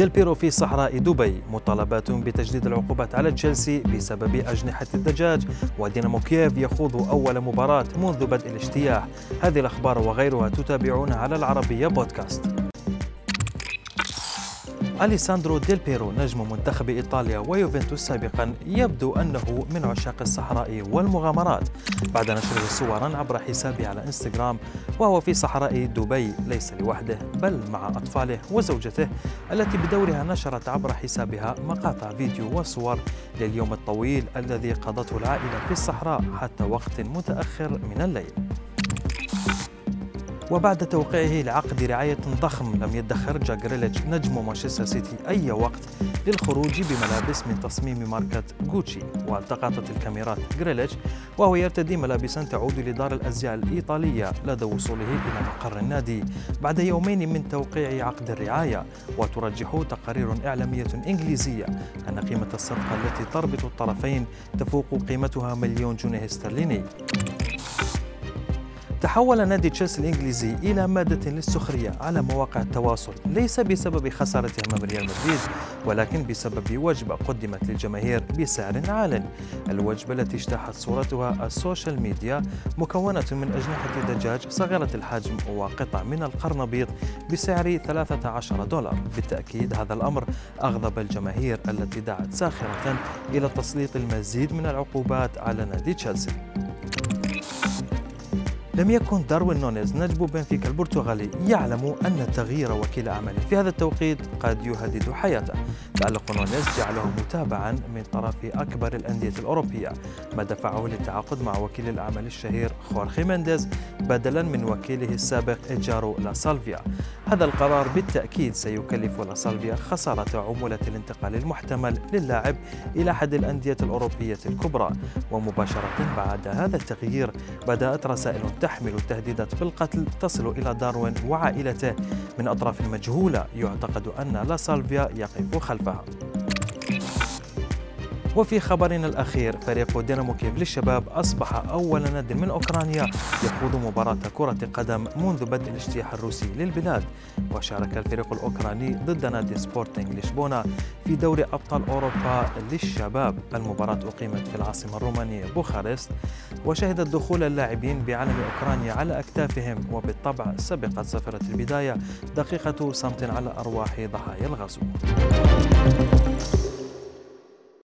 ديل بيرو في صحراء دبي. مطالبات بتجديد العقوبات على تشيلسي بسبب أجنحة الدجاج ودينامو كييف يخوض أول مباراة منذ بدء الاجتياح. هذه الأخبار وغيرها تتابعونها على العربية بودكاست. أليساندرو ديل بيرو نجم منتخب إيطاليا ويوفنتوس سابقا يبدو أنه من عشاق الصحراء والمغامرات. بعد نشره صورا عبر حسابه على إنستغرام وهو في صحراء دبي ليس لوحده بل مع أطفاله وزوجته التي بدورها نشرت عبر حسابها مقاطع فيديو وصور لليوم الطويل الذي قضته العائلة في الصحراء حتى وقت متأخر من الليل. وبعد توقيعه لعقد رعاية ضخم لم يدخر جاك جريليتش نجم مانشستر سيتي أي وقت للخروج بملابس من تصميم ماركة غوتشي. والتقطت الكاميرات جريليتش وهو يرتدي ملابسا تعود لدار الأزياء الإيطالية لدى وصوله إلى مقر النادي. بعد يومين من توقيع عقد الرعاية وترجح تقارير إعلامية إنجليزية أن قيمة الصفقة التي تربط الطرفين تفوق قيمتها مليون جنيه استرليني. تحول نادي تشيلسي الإنجليزي إلى مادة للسخرية على مواقع التواصل ليس بسبب خسارته أمام ريال مدريد ولكن بسبب وجبة قدمت للجماهير بسعر عال الوجبة التي اجتاحت صورتها ال social media مكونة من أجنحة دجاج صغيرة الحجم وقطع من القرنبيط بسعر 13 دولار. بالتأكيد هذا الأمر أغضب الجماهير التي دعت ساخرة إلى تسليط المزيد من العقوبات على نادي تشيلسي. لم يكن داروين نونيز نجم بنفيكا البرتغالي يعلم أن تغيير وكيل أعماله في هذا التوقيت قد يهدد حياته. تألق نونيز جعله متابعا من طرف أكبر الأندية الأوروبية ما دفعه للتعاقد مع وكيل الأعمال الشهير خورخي مينديز بدلا من وكيله السابق إيجارو لا سالفيا. هذا القرار بالتأكيد سيكلف لا سالفيا خسارة عمولة الانتقال المحتمل للاعب إلى أحد الأندية الأوروبية الكبرى. ومباشرة بعد هذا التغيير بدأت رسائل تحمل التهديدات بالقتل تصل إلى داروين وعائلته. من أطراف مجهولة يعتقد أن لا سالفيا يقف خلفها. وفي خبرنا الأخير فريق دينامو كييف للشباب أصبح أول ناد من أوكرانيا يخوض مباراة كرة قدم منذ بدء الاجتياح الروسي للبلاد. وشارك الفريق الأوكراني ضد نادي سبورتينغ لشبونة في دوري أبطال أوروبا للشباب. المباراة أقيمت في العاصمة الرومانية بوخارست وشهدت دخول اللاعبين بعلم أوكرانيا على أكتافهم وبالطبع سبقت صفرة البداية دقيقة صمت على أرواح ضحايا الغزو.